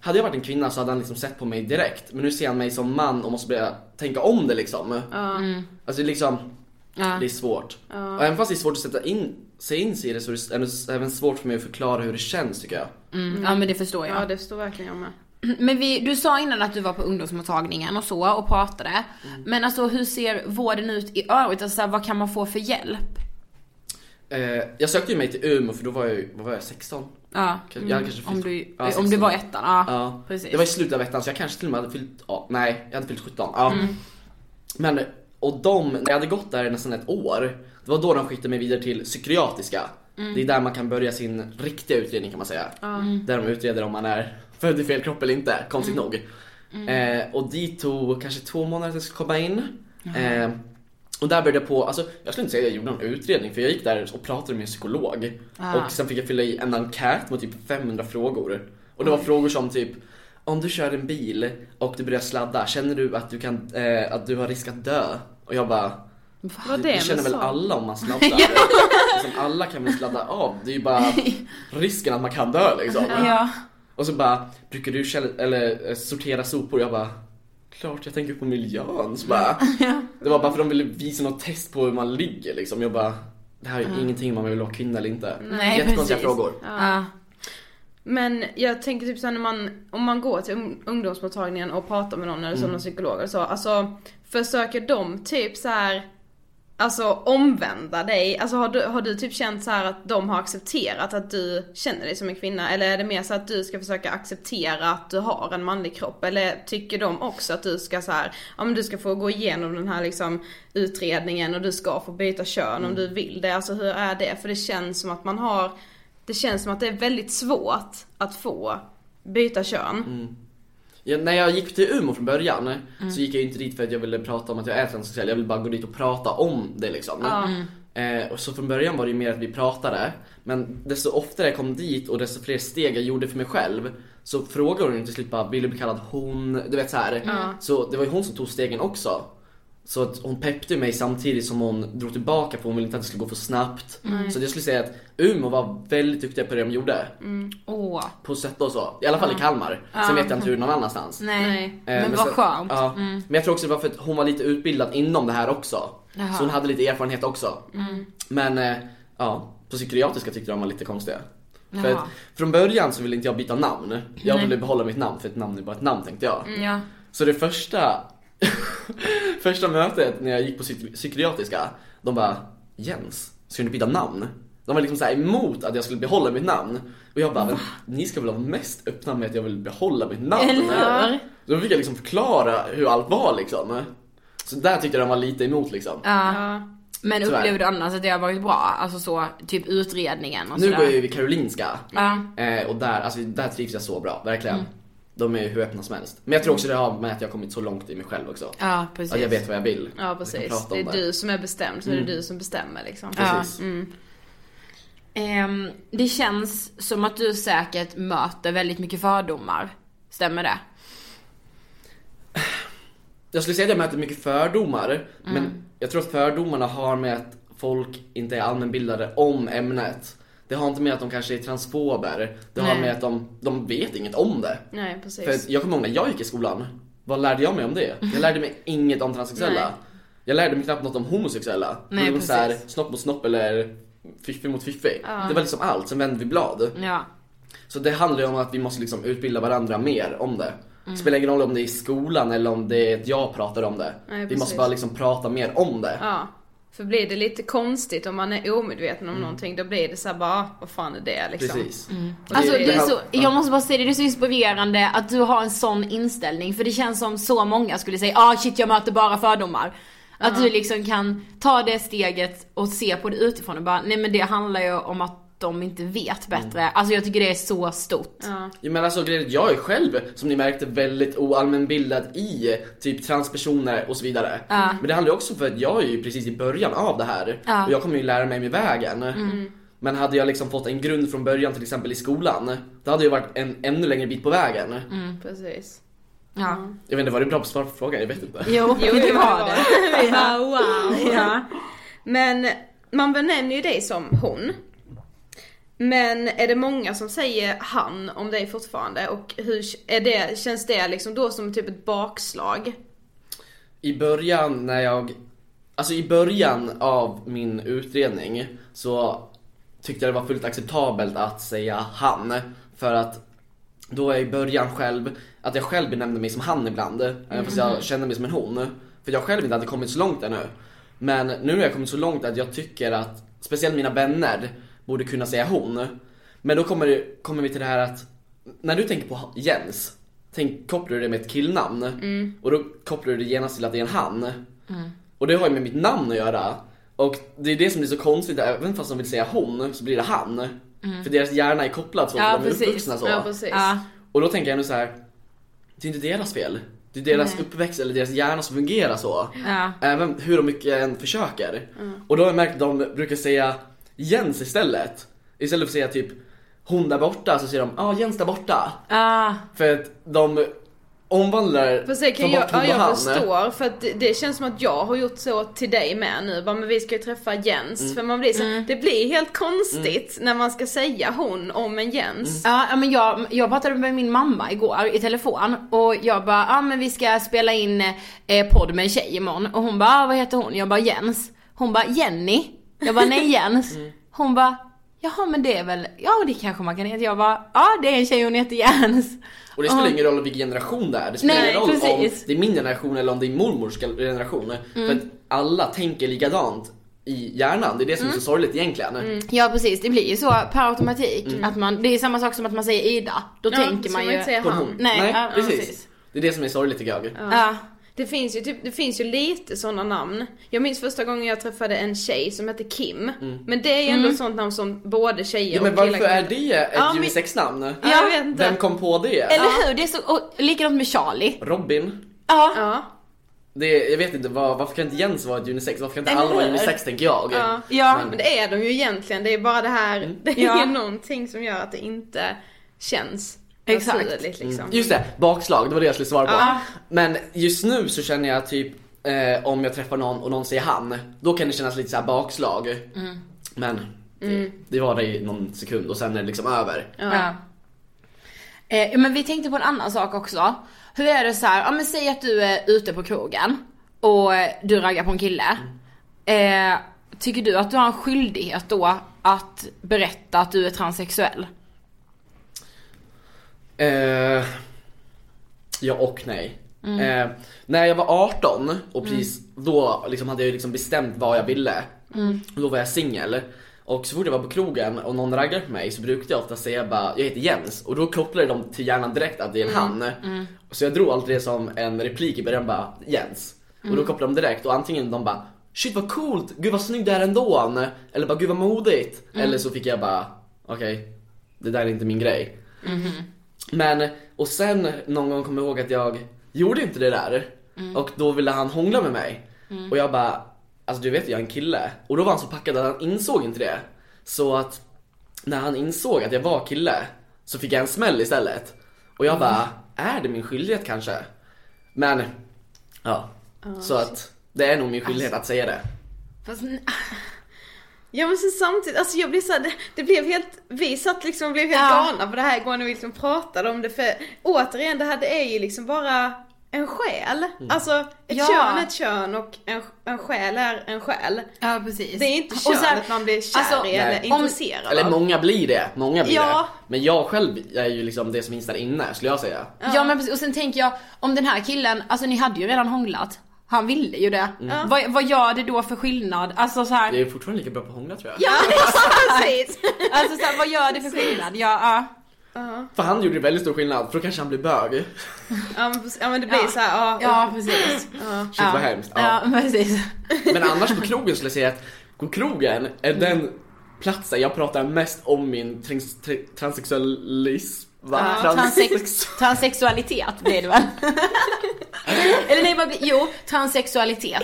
S4: Hade jag varit en kvinna så hade han liksom sett på mig direkt. Men nu ser han mig som man och måste börja tänka om det liksom. Alltså det är liksom,
S3: Ja.
S4: det är svårt. Och även fast det är svårt att sätta in sig in sig i det så är det även svårt för mig att förklara hur det känns tycker jag.
S3: Mm. Ja men det förstår jag.
S2: Ja det står verkligen jag med.
S3: Men vi, du sa innan att du var på ungdomsmottagningen och så och pratade.
S4: Mm.
S3: Men alltså hur ser vården ut i övrigt? Alltså, vad kan man få för hjälp?
S4: Eh, jag sökte ju mig till Umeå för då var jag vad var jag, 16?
S3: Ja,
S4: jag hade kanske
S3: om,
S4: fyllt-
S3: du,
S4: ja,
S3: om
S4: 16.
S3: du var ettan, ja.
S4: Ja,
S3: precis.
S4: Det var i slutet av ettan så jag kanske till och med hade fyllt, ja, nej, jag hade fyllt 17. Ja.
S3: Mm.
S4: Men, och de, när jag hade gått där i nästan ett år, det var då de skickade mig vidare till psykiatriska.
S3: Mm.
S4: Det är där man kan börja sin riktiga utredning kan man säga. Där de utreder om man är född i fel kropp eller inte, konstigt
S3: Mm.
S4: nog. Eh, och dit tog kanske två månader att jag skulle komma in. Eh, och där började jag på, alltså jag skulle inte säga att jag gjorde någon utredning för jag gick där och pratade med en psykolog. Och sen fick jag fylla i en enkät med typ 500 frågor. Och det var frågor som typ om du kör en bil och du börjar sladda, känner du att du, kan, eh, att du har risk att dö? Och jag bara
S2: Vad
S4: det,
S2: det
S4: känner väl
S2: så?
S4: alla om man sladdar? liksom, alla kan väl sladda av, det är ju bara risken att man kan dö liksom.
S3: Ja.
S4: Och så bara, brukar du eller, eh, sortera sopor? Jag bara, klart jag tänker på miljön. Så bara, Det var bara för att de ville visa något test på hur man ligger liksom. Jag bara, det här är ingenting man vill vara kvinna eller inte.
S3: Nej,
S4: Jättekonstiga frågor.
S3: Ja.
S2: Men jag tänker typ såhär när man, om man går till ung- ungdomsmottagningen och pratar med någon eller som någon psykolog och så, alltså försöker de typ så här Alltså omvända dig, alltså har du, har du typ känt så att de har accepterat att du känner dig som en kvinna? Eller är det mer så att du ska försöka acceptera att du har en manlig kropp? Eller tycker de också att du ska så här, ja men du ska få gå igenom den här liksom utredningen och du ska få byta kön om du vill det? Alltså hur är det? För det känns som att man har, det känns som att det är väldigt svårt att få byta kön.
S4: Ja, när jag gick till Umeå från början
S3: Mm.
S4: så gick jag inte dit för att jag ville prata om att jag är transsexuell, jag ville bara gå dit och prata om det liksom. Eh, och så från början var det ju mer att vi pratade, men desto oftare jag kom dit och desto fler steg jag gjorde för mig själv så frågade hon ju till slut bara, vill du bli kallad hon? Du vet så här. Så det var ju hon som tog stegen också. Så att hon peppade mig samtidigt som hon drog tillbaka för hon ville inte att det skulle gå för snabbt. Så jag skulle säga att Umeå var väldigt duktiga på det de gjorde.
S3: Åh.
S4: På sätt och så. I alla fall i Kalmar. Sen vet jag inte hur någon annanstans.
S3: Nej.
S4: Eh,
S3: Men vad
S4: sen-
S3: skönt.
S4: Ja. Men jag tror också det var för att hon var lite utbildad inom det här också.
S3: Jaha.
S4: Så hon hade lite erfarenhet också. Men eh, ja, på psykiatriska tyckte de var lite konstiga. För att, från början så ville inte jag byta namn. Jag ville behålla mitt namn för ett namn är bara ett namn tänkte jag.
S3: Ja.
S4: Så det första Första mötet när jag gick på psyk- psykiatriska De bara Jens, ska du byta namn? De var liksom så här emot att jag skulle behålla mitt namn Och jag bara, ni ska väl vara mest öppna med att jag vill behålla mitt namn?
S3: Eller hur?
S4: Så då fick jag liksom förklara hur allt var liksom Så där tyckte jag de var lite emot liksom
S3: Ja. Men
S4: Tyvärr.
S3: du annars att det har varit bra? Alltså så, typ utredningen och
S4: Nu
S3: sådär?
S4: går jag ju vid Karolinska
S3: Ja.
S4: eh, Och där, alltså, där trivs jag så bra, verkligen De är hur öppna som helst Men jag tror också det har med att jag kommit så långt i mig själv också
S3: Ja, precis.
S4: Att jag vet vad jag vill
S2: Ja precis. Det är du som är bestämd, så är det du som bestämmer liksom.
S4: Precis.
S3: Ehm, det känns som att du säkert möter väldigt mycket fördomar. Stämmer det?
S4: jag skulle säga att jag möter mycket fördomar,
S3: Mm.
S4: men jag tror att fördomarna har med att folk inte är allmänbildade om ämnet. Det har inte med att de kanske är transfober, det har
S3: Nej.
S4: med att de, de vet inget om det.
S2: Nej precis.
S4: För jag kommer ihåg när jag gick i skolan, vad lärde jag mig om det? Jag lärde mig inget om transsexuella. Jag lärde mig knappt något om homosexuella.
S3: Nej,
S4: det var så här,
S3: precis.
S4: snopp mot snopp eller fiffi mot fiffi. Det var liksom allt, sen vände vi blad.
S3: Ja.
S4: Så det handlar ju om att vi måste liksom utbilda varandra mer om det.
S2: Mm.
S4: Spelar ingen roll om det är i skolan eller om det är att jag pratar om det.
S2: Nej,
S4: vi
S2: precis.
S4: måste bara liksom prata mer om det.
S2: Ja. För blir det lite konstigt om man är omedveten om
S4: Mm.
S2: någonting, då blir det så här bara, "Ah, vad fan är det liksom?
S4: Precis.
S2: Och
S3: Alltså
S2: det,
S3: det är så,
S4: Ja.
S3: jag måste bara säga det, det är så inspirerande att du har en sån inställning. För det känns som så många skulle säga, ah shit jag möter bara fördomar. Att du liksom kan ta det steget och se på det utifrån och bara, nej men det handlar ju om att de inte vet bättre.
S4: Mm.
S3: Alltså jag tycker det är så stort.
S2: ja.
S4: Ja, men alltså grejen jag är själv, som ni märkte, väldigt oallmänbildad i typ transpersoner och så vidare. Men det handlar ju också för att jag är ju precis i början av det här.
S3: Ja.
S4: Och jag kommer ju lära mig med vägen. Men hade jag liksom fått en grund från början till exempel i skolan, då hade jag varit en ännu längre bit på vägen.
S2: precis.
S3: Ja.
S4: Jag vet inte, var det bra svar på frågan? Jag vet inte.
S3: Jo,
S2: Jo,
S3: det var det.
S2: ja, wow.
S3: Ja.
S2: Men man benämner ju dig som hon. Men är det många som säger han om dig fortfarande? Och hur är det, känns det liksom då som typ ett bakslag?
S4: I början när jag, alltså i början av min utredning så tyckte jag det var fullt acceptabelt att säga han. För att då var jag i början själv, att jag själv benämnde mig som han ibland. Mm. Fast jag kände mig som en hon. För jag själv inte hade kommit så långt ännu. Men nu har jag kommit så långt att jag tycker att, speciellt mina vänner, borde kunna säga hon. Men då kommer, det, kommer vi till det här att, när du tänker på Jens, tänk, kopplar du det med ett killnamn. Och då kopplar du det genast till att det är en han. Och det har ju med mitt namn att göra. Och det är det som blir så konstigt, även fast de vill säga hon så blir det han. För deras hjärna är kopplad så,
S3: Ja,
S4: för de är
S3: precis.
S4: uppvuxna så.
S2: Ja precis.
S3: Ja.
S4: Och då tänker jag nu så här. det är inte deras fel. Det är deras
S3: Nej.
S4: uppväxt eller deras hjärna som fungerar så.
S3: Ja.
S4: Även hur mycket jag än försöker. Och då har jag märkt att de brukar säga Jens istället. Istället för att säga typ hon där borta så säger de ja ah, Jens där borta.
S3: Ah,
S4: För att de omvandlar
S2: Fast det kan jag, ja, jag
S4: han.
S2: förstår, för att det, det känns som att jag har gjort så till dig med nu. Bara, men vi ska ju träffa Jens.
S4: Mm.
S2: För man blir så, det blir helt konstigt när man ska säga hon om en Jens.
S3: Ja, ja, men jag, jag pratade med min mamma igår i telefon och jag bara, ja men vi ska spela in eh, podd med en tjej imorgon och hon bara, ah, vad heter hon? Jag bara Jens. Hon bara Jenny. Jag bara nej Jens. Hon bara, jaha men det är väl, ja det kanske man kan heta. Jag bara, ja det är en tjej hon heter Jens.
S4: Och det spelar
S3: Ja.
S4: ingen roll vilken generation det är. Det spelar
S3: Nej,
S4: ingen roll
S3: precis. Mm.
S4: om det är min generation eller om det är mormors generation. För att alla tänker likadant i hjärnan. Det är det som är så sorgligt egentligen.
S3: Ja precis, det blir ju så per automatik. Att man, det är samma sak som att man säger Ida. Då
S2: Ja,
S3: tänker man
S2: man
S3: ju...
S2: inte säga
S4: På
S2: han.
S4: hon.
S3: Nej, ja,
S4: precis.
S3: precis.
S4: Det är det som är sorgligt tycker jag.
S3: Ja.
S2: Det finns ju typ, det finns ju lite sådana namn. Jag minns första gången jag träffade en tjej som hette Kim. Men det är ju ändå ett sånt namn som både tjejer
S4: Mm. Ja, men
S2: och killar
S4: varför
S2: kan
S4: är det ett
S2: Ja, men-
S4: unisex-namn?
S2: Ja, jag vet inte.
S4: Vem kom på det?
S3: Eller hur? Det är så, och likadant med Charlie.
S4: Robin?
S3: Ja.
S2: Ja.
S4: Det, jag vet inte, vad, varför kan inte Jens vara ett unisex? Varför kan inte alla vara unisex tänker jag?
S2: Ja.
S3: Ja.
S2: Men det är de ju egentligen, det är bara det här, det är
S3: Ja.
S2: någonting som gör att det inte känns
S3: Exakt.
S2: liksom.
S4: Just det, bakslag, det var det jag skulle svara på.
S3: Ja.
S4: Men just nu så känner jag typ eh, om jag träffar någon och någon säger han, då kan det kännas lite så här bakslag.
S3: Mm.
S4: Men det, det var det i någon sekund och sen är det liksom över.
S3: Ja. Eh, men vi tänkte på en annan sak också. Hur är det så här, ja men säg att du är ute på krogen och du raggar på en kille. Eh, tycker du att du har en skyldighet då att berätta att du är transsexuell?
S4: Eh, ja och nej. Eh, när jag var 18 och precis då liksom hade jag liksom bestämt vad jag ville. Och då var jag singel. Och så fort jag var på krogen och någon raggade på mig så brukade jag ofta säga bara jag heter Jens och då kopplade de till hjärnan direkt att det är en han. Så jag drog alltid det som en replik i början bara Jens. Och då kopplade de direkt och antingen de bara Shit vad coolt, gud vad snygg du är ändå. Eller bara gud vad modigt. Eller så fick jag bara okej, det där är inte min grej. Men, och sen någon gång kom jag ihåg att jag gjorde inte det där. Och då ville han hångla med mig. Och jag bara, alltså du vet jag är en kille. Och då var han så packad att han insåg inte det. Så att när han insåg att jag var kille så fick jag en smäll istället. Och jag bara, är det min skyldighet kanske? Men Ja. Så att det är nog min skyldighet att säga det.
S3: Fast,
S2: Ja men sen samtidigt, alltså jag blir såhär, det, det blev helt, vi satt liksom och blev helt
S3: Ja.
S2: galna på det här igår när vi liksom pratade om det för återigen det här det är ju liksom bara en själ.
S4: Mm.
S2: Alltså ett
S3: Ja.
S2: kön är ett kön och en, en själ är en själ.
S3: ja precis.
S2: Det är inte könet
S3: så här,
S2: man blir kär
S3: alltså,
S2: i eller
S4: nej.
S3: om-
S2: intresserad
S4: Eller
S2: av.
S4: många blir det, många blir
S2: Ja.
S4: det. Men jag själv är ju liksom det som finns där inne skulle jag säga.
S3: Ja. men precis, och sen tänker jag om den här killen, alltså ni hade ju redan hånglat. Han ville ju det. Vad, vad gör det då för skillnad? Alltså så här,
S4: Jag är fortfarande lika bra på att hångla tror jag.
S2: Ja precis!
S3: alltså så här, vad gör det för skillnad? Ja, ja.
S4: För han gjorde väldigt stor skillnad, för då kanske han blir bög. Shit
S2: ja, men, precis. ja men det blir
S3: Ja.
S2: så här, ja.
S3: Ja, precis. Ja.
S4: vad hemskt. Ja.
S3: Ja, precis.
S4: Men annars på krogen skulle jag säga att på krogen är den platsen jag pratar mest om min trans- tra- transsexualism. Va?
S3: Ja,
S4: Trans-
S3: transex- transsexualitet blir det väl? Eller nej, vad blir, jo, transsexualitet.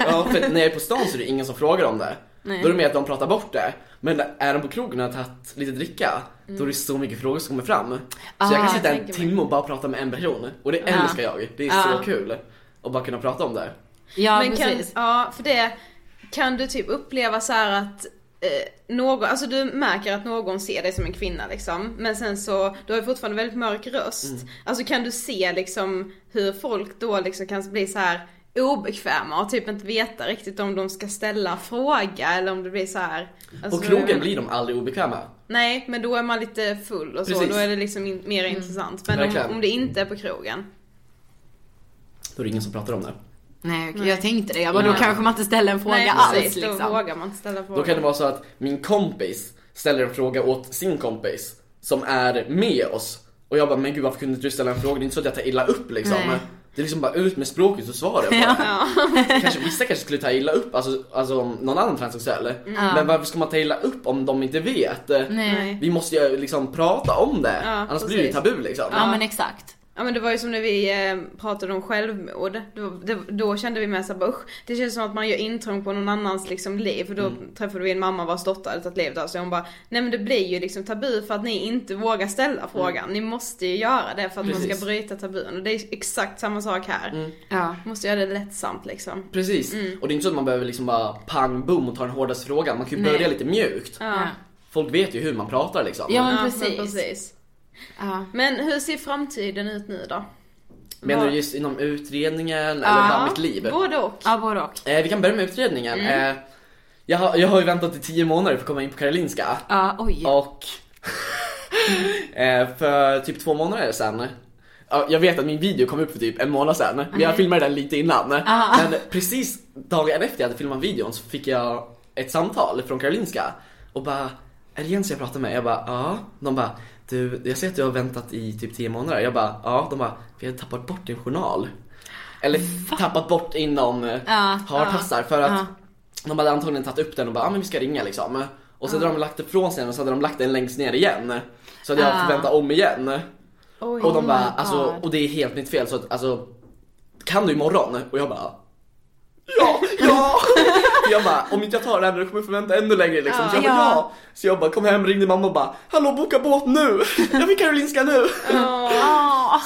S4: Ja, för när jag är på stan så är det ingen som frågar om det.
S3: Nej.
S4: Då är det mer att de pratar bort det. Men är de på krogen och har tagit lite dricka, då är det så mycket frågor som kommer fram. Så jag kan
S3: Ah,
S4: sitta en timme och bara prata med en person. Och det
S3: Ja.
S4: älskar jag. Det är
S3: Ja.
S4: så kul. Att bara kunna prata om det.
S3: Ja,
S2: men kan,
S3: precis.
S2: ja, för det kan du typ uppleva så här att eh, någon, alltså du märker att någon ser dig som en kvinna liksom. Men sen så, du har ju fortfarande väldigt mörk röst.
S4: Mm.
S2: Alltså kan du se liksom hur folk då liksom kan bli så här obekväma och typ inte veta riktigt om de ska ställa fråga eller om det blir så här. Alltså,
S4: På krogen blir de aldrig obekväma.
S2: Nej, men då är man lite full och så,
S4: Precis.
S2: då är det liksom in, mer intressant. Men om, om det inte är på krogen.
S4: Då är det ingen som pratar om det.
S3: Nej, okej, jag tänkte det. Jag bara, då kanske man inte ställer en fråga
S2: Nej,
S3: alls
S2: precis, då
S3: liksom.
S2: vågar man inte ställa frågan.
S4: Då kan det vara så att min kompis ställer en fråga åt sin kompis som är med oss. Och jag bara, men gud varför kunde inte du ställa en fråga? Det är inte så att jag tar illa upp liksom.
S3: Nej.
S4: Det är liksom bara ut med språket så svarar jag på det. Kanske, vissa kanske skulle ta illa upp, alltså, alltså om någon annan transsexuell. Men varför ska man ta illa upp om de inte vet?
S3: Nej.
S4: Vi måste ju liksom prata om det,
S2: Ja,
S4: annars blir det
S2: precis.
S4: tabu liksom.
S3: Ja, men exakt.
S2: Ja men det var ju som när vi eh, pratade om självmord. Då, det, då kände vi med såhär bara, "Usch, det känns som att man gör intrång på någon annans liksom liv. För då träffade vi en mamma vars dotter hade tagit livet av sig. Hon bara, nej men det blir ju liksom tabu för att ni inte vågar ställa frågan. Ni måste ju göra det för att man
S4: Precis.
S2: ska bryta tabun. Och det är exakt samma sak här.
S3: Ja.
S2: Måste göra det lättsamt liksom.
S4: Precis, och det är inte så att man behöver liksom bara pang boom och ta den hårdaste frågan. Man kan ju
S3: Nej.
S4: börja lite mjukt.
S2: Ja,
S4: Folk vet ju hur man pratar liksom.
S3: Ja, men
S2: Ja,
S3: precis.
S2: Men, precis.
S3: Ja.
S2: men hur ser framtiden ut nu då?
S4: Menar du just inom utredningen eller bara mitt liv?
S2: Både och.
S3: Ja, både och.
S4: Eh, vi kan börja med utredningen. Eh, jag, har, jag har ju väntat i 10 månader för att komma in på Karolinska.
S3: Ja, oj.
S4: Och eh, för typ två månader sedan Ja, jag vet att min video kom upp för typ en månad sedan, men jag filmade den lite innan. Men precis dagen efter jag hade filmat videon så fick jag ett samtal från Karolinska och bara Är det Jens jag pratar med? Jag bara ja. De bara Du, jag ser att du har väntat i typ 10 månader. Jag bara ja. De bara Vi har tappat bort din journal. Eller tappat bort inom eh,
S3: Ja,
S4: hartassar för att de hade antagligen tagit upp den och bara ja men vi ska ringa liksom. Och så hade de lagt ifrån sig den och så hade de lagt den längst ner igen. Så hade jag
S3: Ah.
S4: fått vänta om igen.
S2: Oj.
S4: Och de bara,
S3: my
S4: alltså, och det är helt mitt fel så att alltså Kan du imorgon? Och jag bara Ja, ja! jag bara, om inte jag tar det här nu kommer jag få vänta ännu längre liksom. Så jag bara,
S3: Ja.
S4: ja. Så jag bara kom hem, ringde mamma och bara Hallå boka båt nu! Jag vill Karolinska nu!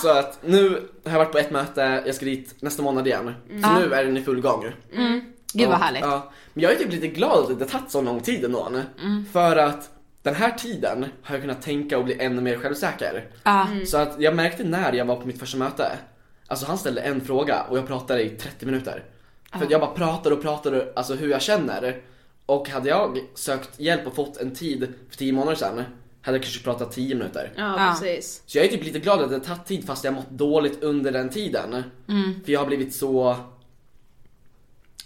S4: Så att nu har jag varit på ett möte, jag ska dit nästa månad igen. Så nu är den i full gång.
S3: Gud vad härligt.
S4: Ja. Men jag är typ lite glad att det tagit så lång tid ändå. För att den här tiden har jag kunnat tänka och bli ännu mer självsäker.
S3: Ja.
S4: Så att jag märkte när jag var på mitt första möte, alltså han ställde en fråga och jag pratade i 30 minuter. För att jag bara pratade och pratade, alltså hur jag känner. Och hade jag sökt hjälp och fått en tid för 10 månader sedan, hade jag kanske pratat 10 minuter.
S2: Ja,
S3: Ja.
S2: precis.
S4: Så jag är typ lite glad att det har tagit tid fast jag mått dåligt under den tiden. För jag har blivit så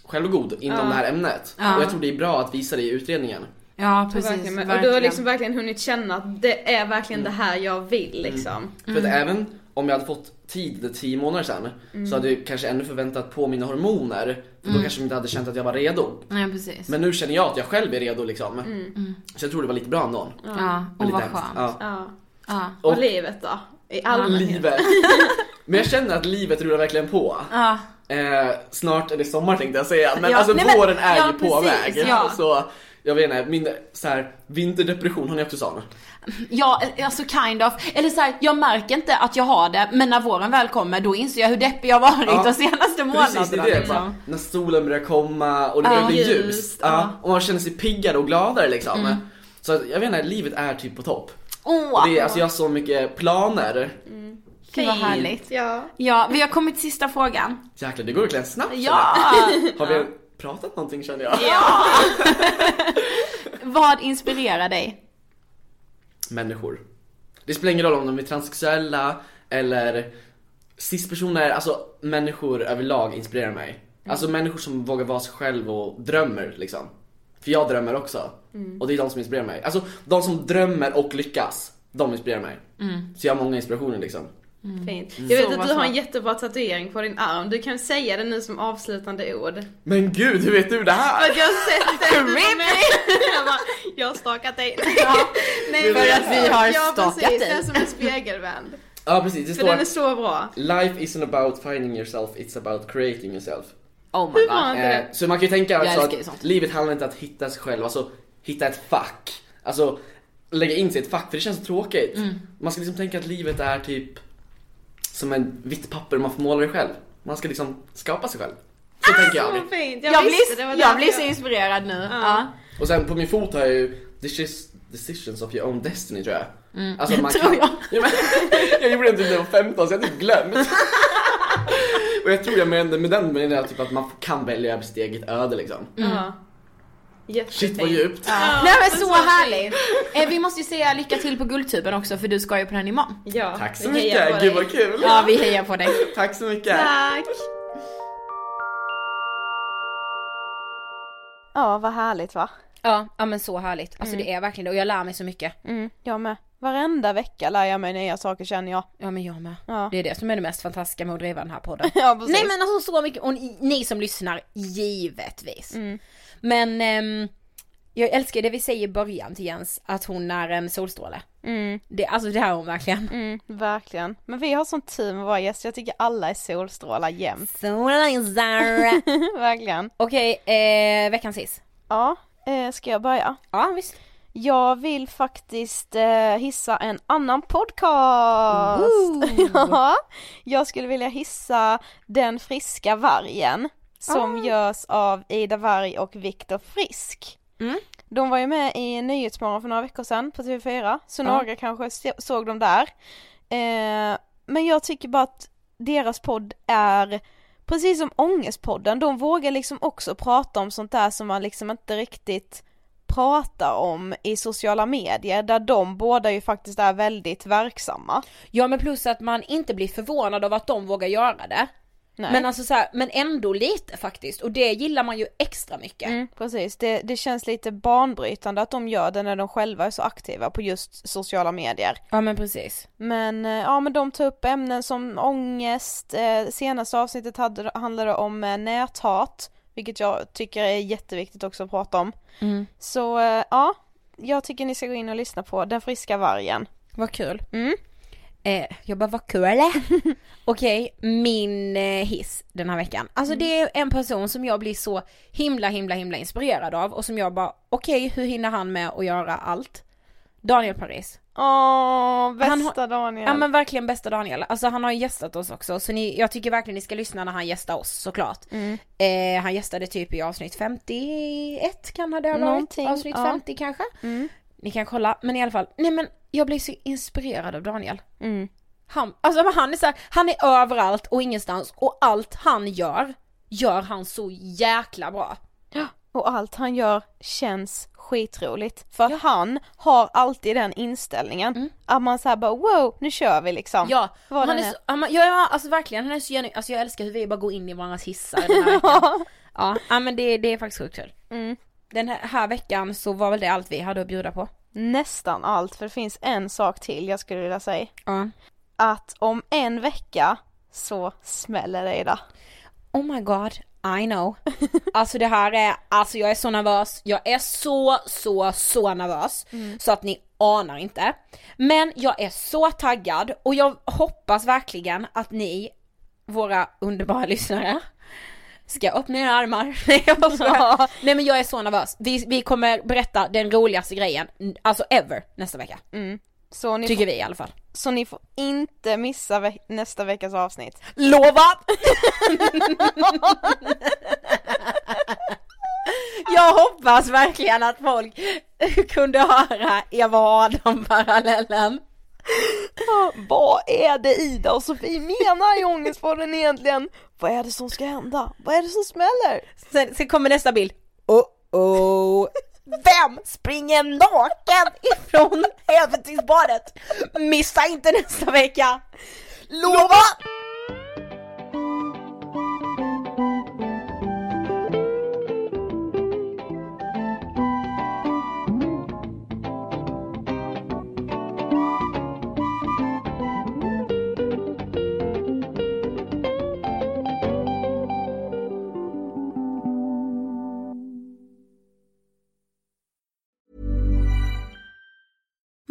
S4: självgod inom
S2: Ja.
S4: det här ämnet.
S3: Ja.
S4: Och jag tror det är bra att visa det i utredningen.
S3: Ja,
S2: Och
S3: precis.
S2: verkligen, och
S3: verkligen.
S2: du har liksom verkligen hunnit känna att det är verkligen det här jag vill liksom.
S4: För att även om jag hade fått tid 10 månader sedan så hade jag kanske ännu förväntat på mina hormoner. För då kanske jag inte hade känt att jag var redo.
S3: Ja, precis.
S4: Men nu känner jag att jag själv är redo liksom. Så jag tror det var lite bra ändå.
S3: Ja, och
S4: Lite
S3: vad
S4: hemskt.
S3: skönt.
S4: Ja.
S2: Ja.
S3: Ja.
S2: Och,
S4: Och-
S2: livet då? I allmänhet.
S4: Livet. Men jag känner att livet rullar verkligen på.
S3: Ja.
S4: Eh, snart är det sommar tänkte jag säga, men
S3: Ja,
S4: alltså
S3: nej, men-
S4: våren är
S3: ja,
S4: ju på
S3: precis,
S4: väg.
S3: ja.
S4: Så jag vet inte, min så här, vinterdepression, har ni också sån?
S3: Ja, alltså kind of. Eller så här, jag märker inte att jag har det, men när våren väl kommer då inser jag hur deppig jag varit
S4: Ja.
S3: de senaste månaderna.
S4: Precis, det är det.
S3: liksom.
S4: Bara, när solen börjar komma och det
S3: Ja.
S4: börjar bli
S3: Ljust, ja.
S4: Ja. Och man känner sig piggare och gladare liksom.
S3: Mm.
S4: Så jag vet inte, livet är typ på topp. Och det är, alltså jag har så mycket planer.
S3: Gud vad härligt.
S2: Ja.
S3: Ja, vi har kommit till sista frågan.
S4: Jäklar, det går verkligen snabbt.
S3: Ja!
S4: Har vi pratat någonting känner jag?
S3: Ja! Vad inspirerar dig?
S4: Människor. Det spelar ingen roll om de är transsexuella eller cispersoner, alltså människor överlag inspirerar mig.
S3: Mm.
S4: Alltså människor som vågar vara sig själv och drömmer liksom. För jag drömmer också.
S3: Mm.
S4: Och det är de som inspirerar mig. Alltså de som drömmer och lyckas, de inspirerar mig.
S3: Mm.
S4: Så jag har många inspirationer liksom.
S2: Fint.
S4: Mm.
S2: Jag vet
S3: Så
S2: att du har en jättebra tatuering på din arm. Du kan säga det nu som avslutande ord.
S4: Men gud, hur vet du det
S2: För
S4: här?
S2: att jag har sett det. Jag, bara, jag har stakat dig.
S3: Nej, för att vi har
S2: ja,
S3: stakat
S2: precis,
S3: dig.
S2: Det är som en spegelvänd.
S4: Ja precis, det
S2: För den är
S4: står
S2: så bra.
S4: Life isn't about finding yourself, it's about creating yourself.
S3: Oh my
S2: Hur
S3: god.
S4: Eh, så man kan ju tänka alltså att
S3: sånt.
S4: livet handlar inte om att hitta sig själv, alltså hitta ett fack. Alltså lägga in sig i ett fack, för det känns så tråkigt.
S3: Mm.
S4: Man ska liksom tänka att livet är typ som en vitt papper man får måla det själv. Man ska liksom skapa sig själv. Så tänker jag.
S2: Så fint. Jag,
S3: Jag
S2: visste det var
S3: blir, jag blir så inspirerad nu. Ja.
S4: Och sen på min fot har jag ju Decis- Decisions of your own destiny tror jag. Alltså man
S3: tror
S4: kan...
S3: jag.
S4: Ja, men, jag gjorde det typ när jag var 15 så jag har typ glömt. Och jag tror jag menade med den menar jag typ att man kan välja sitt eget öde liksom.
S2: Ja.
S4: Shit vad djupt.
S3: Nej men så härligt! Eh, vi måste ju säga lycka till på Guldtuben också för du ska ju på den imorgon.
S2: Ja,
S4: Tack så mycket, gud vad kul.
S3: Ja vi hejar på dig.
S4: Tack så mycket.
S2: Tack! Ja, vad härligt va?
S3: Ja, ja men så härligt. Alltså det är verkligen det och jag lär mig så mycket.
S2: Mm, jag med. Varenda vecka lär jag mig nya saker känner jag.
S3: Ja men jag med.
S2: Ja.
S3: Det är det som är det mest fantastiska med att driva den här podden.
S2: Ja, precis.
S3: Nej men alltså så mycket, och ni, ni som lyssnar, givetvis.
S2: Mm.
S3: Men ehm, jag älskar det vi säger i början till Jens, att hon är en solstråle.
S2: Mm,
S3: Det, alltså det är hon verkligen.
S2: mm, verkligen. Men vi har sån tur med våra gäster, jag tycker alla är solstrålar jämt.
S3: Solstrålar.
S2: verkligen.
S3: Okej, eh, veckans hiss.
S2: Ja, eh, ska jag börja?
S3: Ja visst.
S2: Jag vill faktiskt eh, hissa en annan podcast! Ja, jag skulle vilja hissa Den friska vargen som
S3: Ah.
S2: görs av Ida Varg och Viktor Frisk.
S3: Mm.
S2: De var ju med i Nyhetsmorgon för några veckor sedan på TV4, så
S3: Ja.
S2: några kanske såg dem där. Eh, men jag tycker bara att deras podd är precis som Ångestpodden, de vågar liksom också prata om sånt där som man liksom inte riktigt pratar om i sociala medier där de båda ju faktiskt är väldigt verksamma.
S3: Ja men plus att man inte blir förvånad av att de vågar göra det.
S2: Nej.
S3: Men alltså så här, men ändå lite faktiskt och det gillar man ju extra mycket.
S2: Mm, precis, det, det känns lite banbrytande att de gör det när de själva är så aktiva på just sociala medier.
S3: Ja men precis.
S2: Men eh, ja men de tar upp ämnen som ångest, eh, senaste avsnittet hade, handlade om eh, näthat, vilket jag tycker är jätteviktigt också att prata om.
S3: Mm.
S2: Så eh, ja, jag tycker ni ska gå in och lyssna på Den friska vargen.
S3: Vad kul.
S2: Mm.
S3: Eh, jag bara, vad kul. Okej, min eh, hiss den här veckan. Alltså det är en person som jag blir så himla himla himla inspirerad av och som jag bara, okej hur hinner han med att göra allt? Daniel Paris.
S2: Åh, bästa
S3: Han
S2: Daniel.
S3: Ja men verkligen bästa Daniel. Alltså han har gästat oss också så ni, jag tycker verkligen ni ska lyssna när han gästar oss såklart.
S2: Mm.
S3: Eh, han gästade typ i avsnitt 51 kan det ha varit?
S2: Någonting,
S3: Avsnitt
S2: ja.
S3: 50 kanske?
S2: Mm.
S3: Ni kan kolla, men i alla fall, nej men jag blir så inspirerad av Daniel.
S2: Mm.
S3: Han, alltså men han är så här, han är överallt och ingenstans och allt han gör, gör han så jäkla bra.
S2: Och allt han gör känns skitroligt. För att han har alltid den inställningen.
S3: Mm.
S2: Att man säger bara wow, nu kör vi liksom.
S3: Ja, han är
S2: är.
S3: så, ja, men- ja, ja alltså verkligen, han är så genuin, alltså jag älskar hur vi bara går in i varandras hissar den här veckan. ja, ja men det, det är faktiskt sjukt kul.
S2: Mm.
S3: Den här, här veckan så var väl det allt vi hade att bjuda på.
S2: Nästan allt, för det finns en sak till jag skulle vilja säga.
S3: Ja.
S2: Att om en vecka så smäller det idag.
S3: Oh my god, I know. Alltså det här är, alltså jag är så nervös, jag är så, så, så nervös. Så att ni anar inte. Men jag är så taggad och jag hoppas verkligen att ni, våra underbara lyssnare, Ska jag öppna dina armar? Nej jag skojar. Nej men jag är så nervös. Vi, vi kommer berätta den roligaste grejen, alltså ever, nästa vecka.
S2: Mm. Så ni,
S3: Tycker
S2: får,
S3: vi i alla fall.
S2: så ni får inte missa ve- nästa veckas avsnitt.
S3: Lovat! Jag hoppas verkligen att folk kunde höra Eva och Adam parallellen.
S2: Vad är det Ida och Sofie menar i Ångestpodden egentligen? Vad är det som ska hända? Vad är det som smäller?
S3: Sen, sen kommer nästa bild. Oh oh. Vem springer naken ifrån äventyrsbadet? Missa inte nästa vecka! Lova!